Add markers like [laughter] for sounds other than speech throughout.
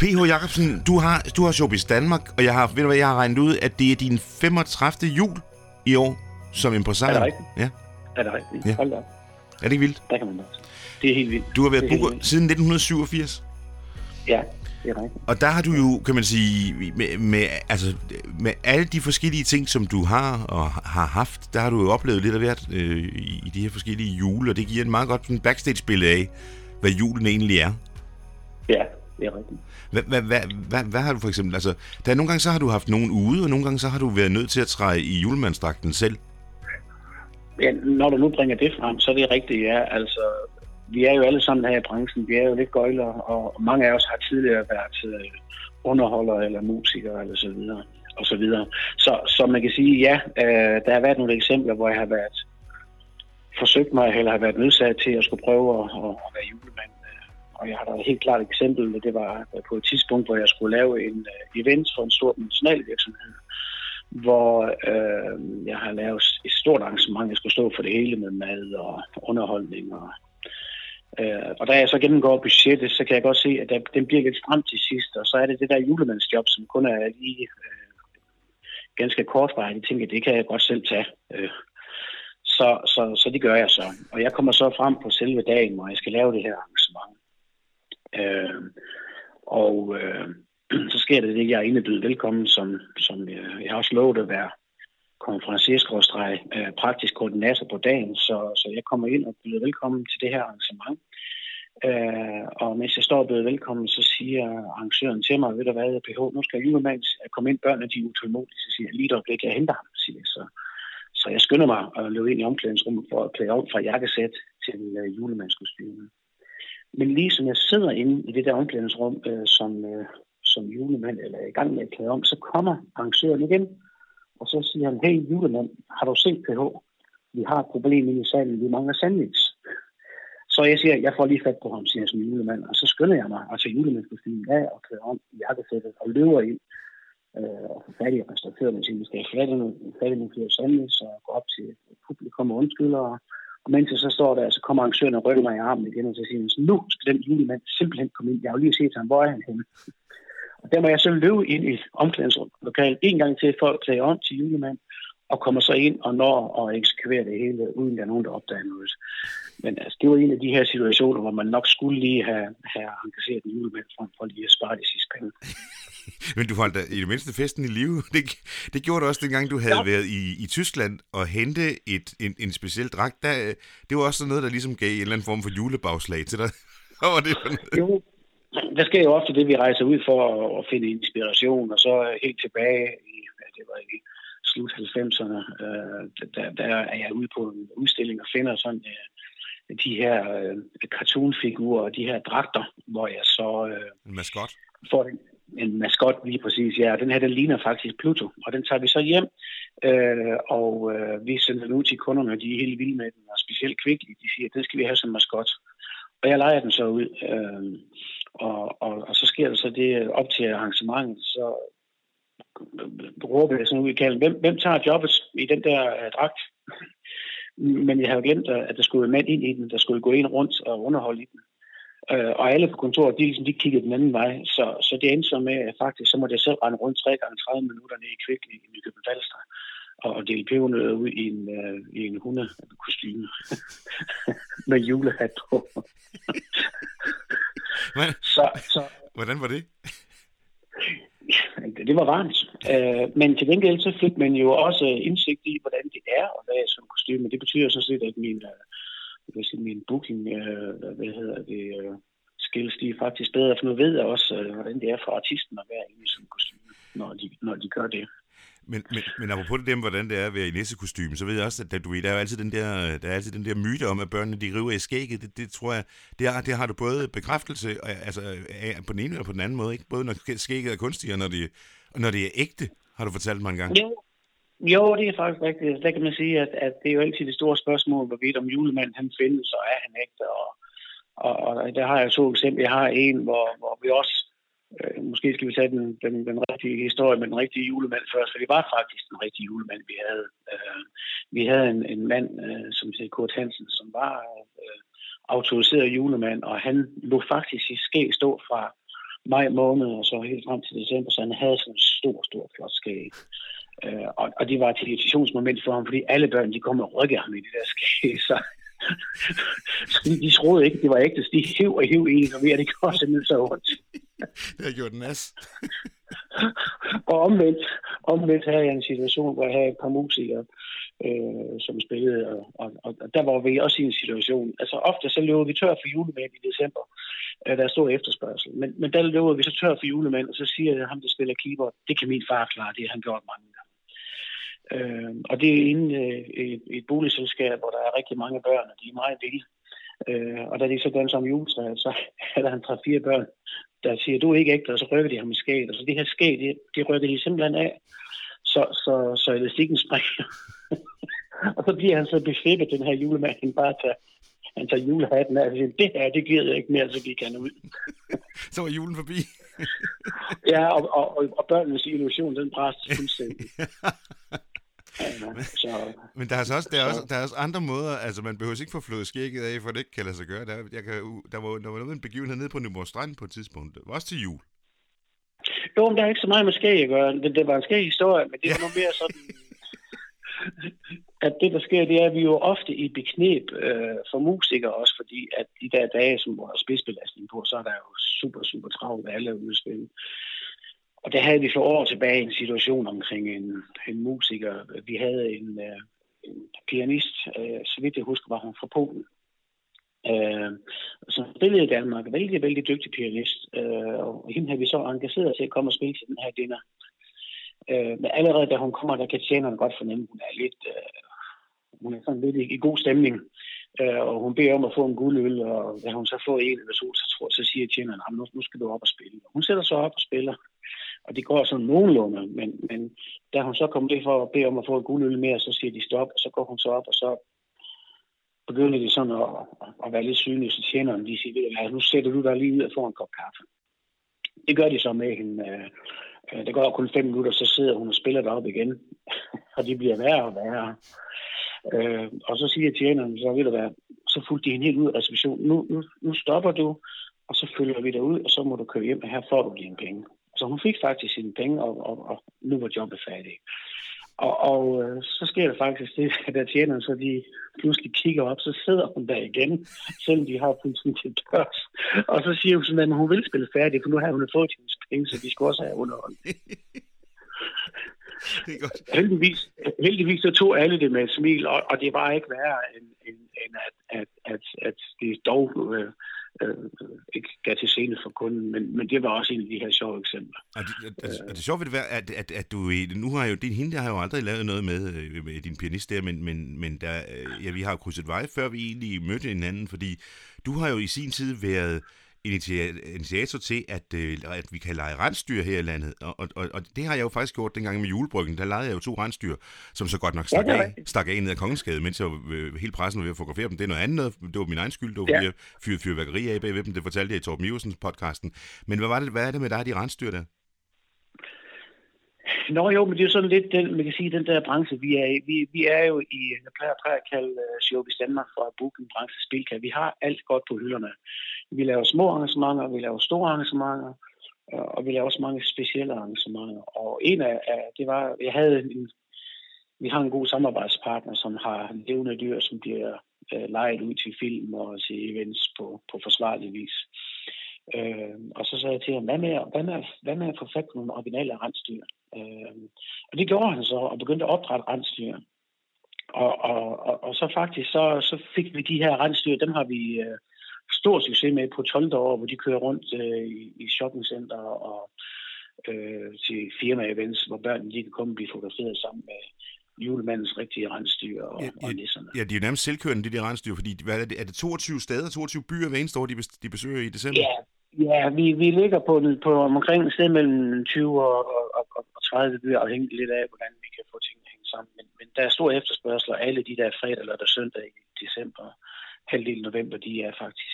P.H. Jacobsen, du har, du har Showbiz Danmark, og jeg har, ved du hvad, jeg har regnet ud, at det er din 35. jul i år som impresario. Er det rigtigt? Ja. Er det rigtigt? Ja. Hold da. Er det ikke vildt? Der kan man også. Det er helt vildt. Du har været er booker siden 1987. Ja, det er rigtigt. Og der har du jo, kan man sige, med, med, altså, med alle de forskellige ting, som du har og har haft, der har du jo oplevet lidt af hvert øh, i, i de her forskellige jule, og det giver en meget godt sådan backstage-billede af, hvad julen egentlig er. Ja, det er rigtigt. Hvad, hvad, hvad, hvad, hvad har du for eksempel, altså, der er nogle gange så har du haft nogen ude, og nogle gange så har du været nødt til at træde i julemandsdragten selv. Ja, når du nu bringer det frem, så er det rigtigt, ja. Altså, vi er jo alle sammen her i branchen. Vi er jo lidt gøjler, og mange af os har tidligere været øh, underholdere eller musikere eller så videre. Og så, videre. Så, så man kan sige, ja, øh, der har været nogle eksempler, hvor jeg har været forsøgt mig, eller har været nødsat til at skulle prøve at, at, være julemand. Og jeg har da et helt klart eksempel, det var øh, på et tidspunkt, hvor jeg skulle lave en øh, event for en stor national virksomhed, hvor øh, jeg har lavet et stort arrangement. Jeg skulle stå for det hele med mad og underholdning. Og, øh, og da jeg så gennemgår budgettet, så kan jeg godt se, at der, den bliver lidt frem til sidst. Og så er det det der julemandsjob, som kun er lige øh, ganske kortvarigt. Jeg tænker, det kan jeg godt selv tage. Øh, så, så, så det gør jeg så. Og jeg kommer så frem på selve dagen, hvor jeg skal lave det her arrangement. Øh, og øh, så sker det at jeg er indebydet velkommen, som, som jeg, jeg har også lovet at være konferencierskrådstreg øh, praktisk koordinator på dagen, så, så jeg kommer ind og byder velkommen til det her arrangement. Øh, og mens jeg står og byder velkommen, så siger arrangøren til mig, ved du hvad, PH, nu skal jeg lige at komme ind, børnene de er utålmodige, så siger jeg, lige et øjeblik, jeg henter ham, siger jeg. Så, så jeg skynder mig at løbe ind i omklædningsrummet for at klæde om fra jakkesæt til øh, julemandskostyme. Men lige som jeg sidder inde i det der omklædningsrum øh, som, øh, som julemand, eller er i gang med at klæde om, så kommer arrangøren igen, og så siger han, hey julemand, har du set PH? Vi har et problem inde i salen, vi mangler sandwich. Så jeg siger, jeg får lige fat på ham, siger jeg som julemand, og så skynder jeg mig at tage julemandskostymen af og klæder om i jakkesættet og løber ind øh, og få fat i restauratøren og siger, vi skal have fat i nogle, fat i nogle flere sandwich og gå op til publikum og undskylder. Og, og mens jeg så står der, så kommer arrangøren og rykker mig i armen igen, og så siger han, nu skal den julemand simpelthen komme ind. Jeg har jo lige set ham, hvor er han henne? Og der må jeg så løbe ind i omklædningslokalet en gang til for at klæde om til julemand, og kommer så ind og når at eksekvere det hele, uden der er nogen, der opdager noget. Men altså, det var en af de her situationer, hvor man nok skulle lige have, have engageret en julemand frem for lige at spare de sidste penge. [laughs] Men du holdt da i det mindste festen i live. [laughs] Det, det gjorde du også dengang, du havde ja. været i, i Tyskland og hente et, en, en speciel dragt. Der, det var også sådan noget, der ligesom gav en eller anden form for julebagslag til dig. [laughs] Hvad var det for noget? Jo, der sker jo ofte det, vi rejser ud for at, finde inspiration, og så helt tilbage i, ja, det var i slut 90'erne, øh, der, der er jeg ude på en udstilling og finder sådan øh, de her øh, cartoonfigurer og de her dragter, hvor jeg så øh, En maskot? får en, en maskot lige præcis, ja, og den her, den ligner faktisk Pluto, og den tager vi så hjem, øh, og øh, vi sender den ud til kunderne, de er helt vilde med den, og specielt Kvickly, de siger, at den skal vi have som maskot. Og jeg leger den så ud, øh, og, og, og så sker der så det op til arrangementet, så råber jeg sådan ud i kalden, hvem, hvem tager jobbet i den der uh, dragt? Men jeg havde glemt, at der skulle mænd ind i den, der skulle gå ind rundt og underholde i den. Uh, og alle på kontoret, de, ligesom, de kiggede den anden vej, så, så det endte så med, at faktisk, så måtte jeg selv rende rundt 3 gange 30 minutter ned i Kvickly i Nykøbing Falster og, og dele pebernødder ud i en, uh, i en hundekostyme [laughs] med julehat på. Så, så, hvordan var det? Det var varmt. Øh, men til gengæld så fik man jo også øh, indsigt i, hvordan det er at være som kostyme. Det betyder så set, at min, øh, sige, min booking, øh, hvad hedder det, øh, skills, de er faktisk bedre, for nu ved jeg også, øh, hvordan det er for artisten at være inde i sådan en kostyme, når de, når de gør det. Men, men, men apropos det dem, hvordan det er at være i nissekostyme, så ved jeg også, at du, ved, der er altid den der, der, er altid den der myte om, at børnene de river i skægget. Det, det tror jeg, det har, det har du både bekræftelse altså, af, på den ene eller på den anden måde. Ikke? Både når skægget er kunstigt, og når det, når det er ægte, har du fortalt mig en gang. Jo, jo det er faktisk rigtigt. Der kan man sige, at, at det er jo altid det store spørgsmål, hvorvidt om julemanden han findes, og er han ægte. Og, og, og der har jeg to eksempler. Jeg har en, hvor, hvor vi også Øh, måske skal vi tage den, den, den rigtige historie med den rigtige julemand først, for det var faktisk den rigtige julemand, vi havde. Øh, vi havde en, en mand, øh, som hed Kurt Hansen, som var øh, autoriseret julemand, og han lå faktisk i skæg stå fra, maj måned, og så helt frem til december, så han havde sådan en stor, stor flot skæg. Øh, og, og det var et irritationsmoment for ham, fordi alle børn, de kom og rykkede ham i det der skæg, [laughs] så, så de, de troede ikke, det var ægte, så de hæv og hæv i, og vi det gjorde simpelthen så ondt. det har gjort nas. og omvendt, omvendt havde jeg en situation, hvor jeg havde et par musikere, øh, som spillede, og, og, og der var vi også i en situation. Altså ofte så løber vi tør for julemænd i december, øh, der er stor efterspørgsel. Men, men der løber vi så tør for julemænd, og så siger jeg, ham der spiller keyboard, det kan min far klare, det har han gjort mange. Øh, og det er inde øh, et, et boligselskab, hvor der er rigtig mange børn, og de er meget vilde. Øh, og da de så danser om juletræet, så [laughs] er der en tre fire børn, der siger, du er ikke ægte, og så rykker de ham i skæg. Og så det her skæg, det, det rykker de simpelthen af, så, så, så elastikken springer. [laughs] og så bliver han så befippet, den her julemand, han bare tager, han tager julehatten af og siger, det her, det giver jeg ikke mere, så gik han ud. [laughs] så var julen forbi. ja, og, og, og, og børnenes illusion, den bræste fuldstændig. Så, men der er, altså også, der, er også, der er også andre måder, altså man behøver ikke få flået skægget af, for det ikke kan lade sig gøre. Der, jeg kan, der, var, der var noget en begivenhed nede på Nyborg Strand på et tidspunkt, det var også til jul. Jo, men der er ikke så meget med skæg at gøre. Det, det var en skæg historie, men det var ja. noget mere sådan, at det, der sker, det er, at vi jo ofte i beknep øh, for musikere også, fordi at de der dage, som vores spidsbelastning på, så er der jo super, super travlt med alle udspil. Og der havde vi for år tilbage en situation omkring en, en musiker. Vi havde en, øh, en pianist, øh, så vidt jeg husker, var hun fra Polen, øh, som spillede i Danmark. Vældig, vældig dygtig pianist. Øh, og hende havde vi så engageret til at komme og spille til den her dinner. Øh, men allerede da hun kommer, der kan tjeneren godt fornemme, at hun er lidt... Øh, hun er sådan lidt i, i god stemning. Øh, og hun beder om at få en guldøl, og da hun så får en eller to, så, tror, så siger tjeneren, nu, nu skal du op og spille. Og hun sætter sig op og spiller. Og det går sådan nogenlunde, men, men da hun så kommer det for at bede om at få et guldøl mere, så siger de stop, og så går hun så op, og så begynder de sådan at, at være lidt synlige, så tjeneren de siger, nu sætter du dig lige ud og får en kop kaffe. Det gør de så med hende. Øh, øh, det går kun fem minutter, så sidder hun og spiller derop igen, [laughs] og de bliver værre og værre. Øh, og så siger tjeneren, så vil det være, så fulgte de hende helt ud af reservationen. Nu, nu, nu stopper du, og så følger vi dig ud, og så må du køre hjem, og her får du dine penge. Så hun fik faktisk sine penge, og, og, og nu var jobbet færdigt. Og, og øh, så sker der faktisk det, at [laughs] der tjener, så de pludselig kigger op, så sidder hun der igen, selvom de har politiet til dørs. Og så siger hun sådan, at hun vil spille færdigt, for nu har hun fået hendes penge, så de skal også have underhold. [laughs] er. Heldigvis, heldigvis så tog alle det med et smil, og, og det var ikke værre, end, end, end at, at, at, at det dog øh, øh, ikke gav til scene for kunden, men, men det var også en af de her sjove eksempler. Og det, er, er, det sjovt ved det være, at, at, at du, nu har jo, din hende der har jo aldrig lavet noget med, øh, med din pianist der, men, men, men der, øh, ja, vi har jo krydset veje, før vi egentlig mødte hinanden, fordi du har jo i sin tid været initiator til, at, øh, at vi kan lege rensdyr her i landet. Og, og, og det har jeg jo faktisk gjort dengang med julebryggen. Der legede jeg jo to rensdyr, som så godt nok stak, ja, af, stak af ned ad Kongensgade, mens jeg var øh, helt pressen ved at fotografere dem. Det er noget andet. Det var min egen skyld. Det var ja. fordi, jeg fyrede fyrværkeri af bagved dem. Det fortalte jeg i Torben Iversens podcasten. Men hvad, var det, hvad er det med dig, de rensdyr der? Nå jo, men det er jo sådan lidt, den, man kan sige, den der branche, vi er i. Vi, vi er jo i, jeg plejer, plejer at kalde uh, Showbiz Danmark for at booke en branche. Vi har alt godt på hylderne. Vi laver små arrangementer, vi laver store arrangementer, øh, og vi laver også mange specielle arrangementer. Og en af, af det var, jeg havde en, vi har en god samarbejdspartner, som har levende dyr, som bliver øh, lejet ud til film og til events på, på forsvarlig vis. Øh, og så sagde jeg til ham, hvad med, hvad med, hvad med at få fat på nogle originale rensdyr? Øh, og det gjorde han så, og begyndte at opdrætte rensdyr. Og, og, og, og så faktisk, så, så fik vi de her rensdyr, dem har vi øh, stor succes med på 12 år, hvor de kører rundt øh, i, i shoppingcenter og øh, til firmaevents, hvor børnene lige kan komme og blive fotograferet sammen med julemandens rigtige rensdyr og, ja, og nisserne. Ja, de er jo nærmest selvkørende, de der rensdyr, fordi hvad er, det, er det 22 steder, 22 byer hver eneste år, de, de besøger i december? Ja, Ja, vi, vi ligger på, på omkring et sted mellem 20 og, og, og, og 30 byer, afhængigt lidt af, hvordan vi kan få tingene hængt sammen. Men, men der er stor efterspørgsel, og alle de der fredag eller der søndag i december, halvdelen november, de er faktisk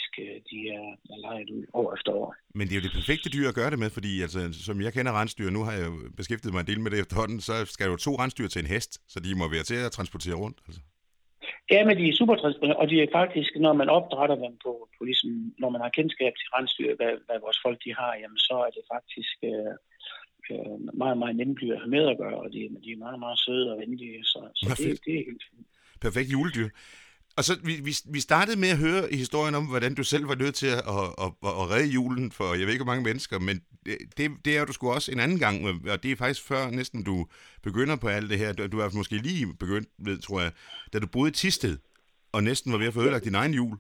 de er, lejet ud år efter år. Men det er jo det perfekte dyr at gøre det med, fordi altså, som jeg kender rensdyr, nu har jeg beskæftiget mig en del med det efterhånden, så skal jo to rensdyr til en hest, så de må være til at transportere rundt. Altså. Ja, men de er super transparente, og de er faktisk, når man opdrætter dem på, på ligesom, når man har kendskab til rensdyr, hvad, hvad vores folk de har, jamen så er det faktisk øh, øh, meget, meget nemt at have med at gøre, og de, de er meget, meget søde og venlige, så, så det, det er helt fint. Perfekt juledyr. Og så vi, vi, vi startede med at høre historien om, hvordan du selv var nødt til at, at, at, at redde julen for jeg ved ikke hvor mange mennesker, men det, det, er du sgu også en anden gang, og det er faktisk før næsten du begynder på alt det her. Du, er måske lige begyndt ved, tror jeg, da du boede i Tisted, og næsten var ved at få ødelagt din egen jul.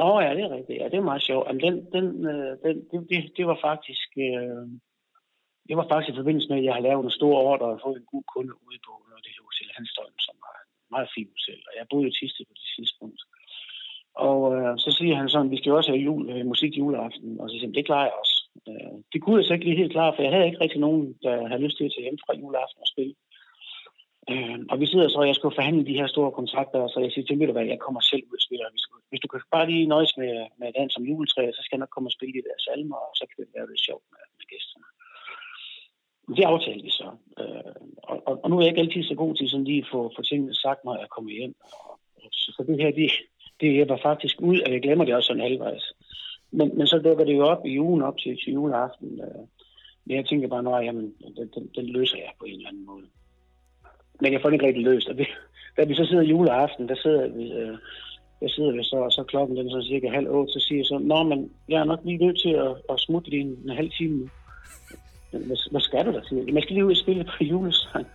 Nå ja, det er rigtigt. Ja, det er meget sjovt. Jamen, den, den, øh, den, det, det, det var faktisk... Øh, det var faktisk i forbindelse med, at jeg har lavet en stor ordre og fået en god kunde ude på noget det hotel Hanstholm, som en meget fint selv, Og jeg boede i Tiste på det tidspunkt. Og øh, så siger han sådan, vi skal jo også have jul, øh, musik juleaften. Og så siger han, det klarer jeg også. Øh, det kunne jeg så ikke lige helt klar, for jeg havde ikke rigtig nogen, der havde lyst til at tage hjem fra juleaften og spille. Øh, og vi sidder så, og jeg skulle forhandle de her store kontrakter, så jeg siger til mig, at jeg kommer selv ud og spiller. Hvis, hvis du kan bare lige nøjes med, med dans som juletræ, så skal jeg nok komme og spille de der salmer, og så kan det være lidt sjovt med, med gæsterne. Det aftalte vi så. Øh, og, og, og, nu er jeg ikke altid så god til sådan lige at få, få tingene sagt, når jeg kommer hjem. Så, så det her, det, det var faktisk ud, og jeg glemmer det også sådan halvvejs. Men, men så dukker det jo op i ugen op til, til juleaften. Øh, men jeg tænker bare, nej, jamen, den, den, den løser jeg på en eller anden måde. Men jeg får det ikke rigtig løst. Og vi, da vi så sidder juleaften, der sidder vi, øh, jeg sidder vi så, og så klokken den så cirka halv otte, så siger jeg så, Nå, men jeg er nok lige nødt til at, at smutte lige en, en halv time nu. Hvad, hvad skal du da? Siger jeg. Man skal lige ud og spille på julesang.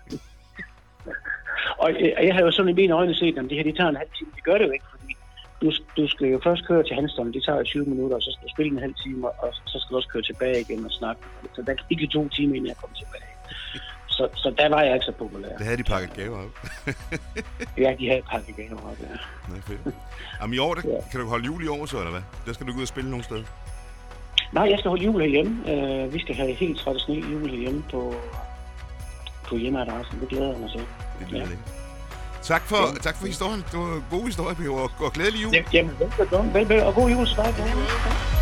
og, øh, og jeg har jo sådan i mine øjne set, at det her det tager en halv time. Det gør det jo ikke, fordi du, du skal jo først køre til Hanstholm, det tager jo 20 minutter, og så skal du spille en halv time, og så skal du også køre tilbage igen og snakke. Så der gik to timer, inden jeg kom tilbage. Så, så der var jeg ikke så populær. Det havde de pakket gaver op. ja, de havde pakket gaver op, ja. Nej, fedt. Jamen i år, der, ja. kan du holde jul i år så, eller hvad? Der skal du gå ud og spille nogle steder? Nej, jeg skal holde jul herhjemme. Uh, vi skal have helt traditionelt jul herhjemme på, på hjemmeadressen. Det glæder jeg mig til. Det glæder ja. Tak for, ja. tak for historien. Det var en god historie, Peter, og, og glædelig jul. Jamen, velbekomme. Velbekomme, og god jul til dig.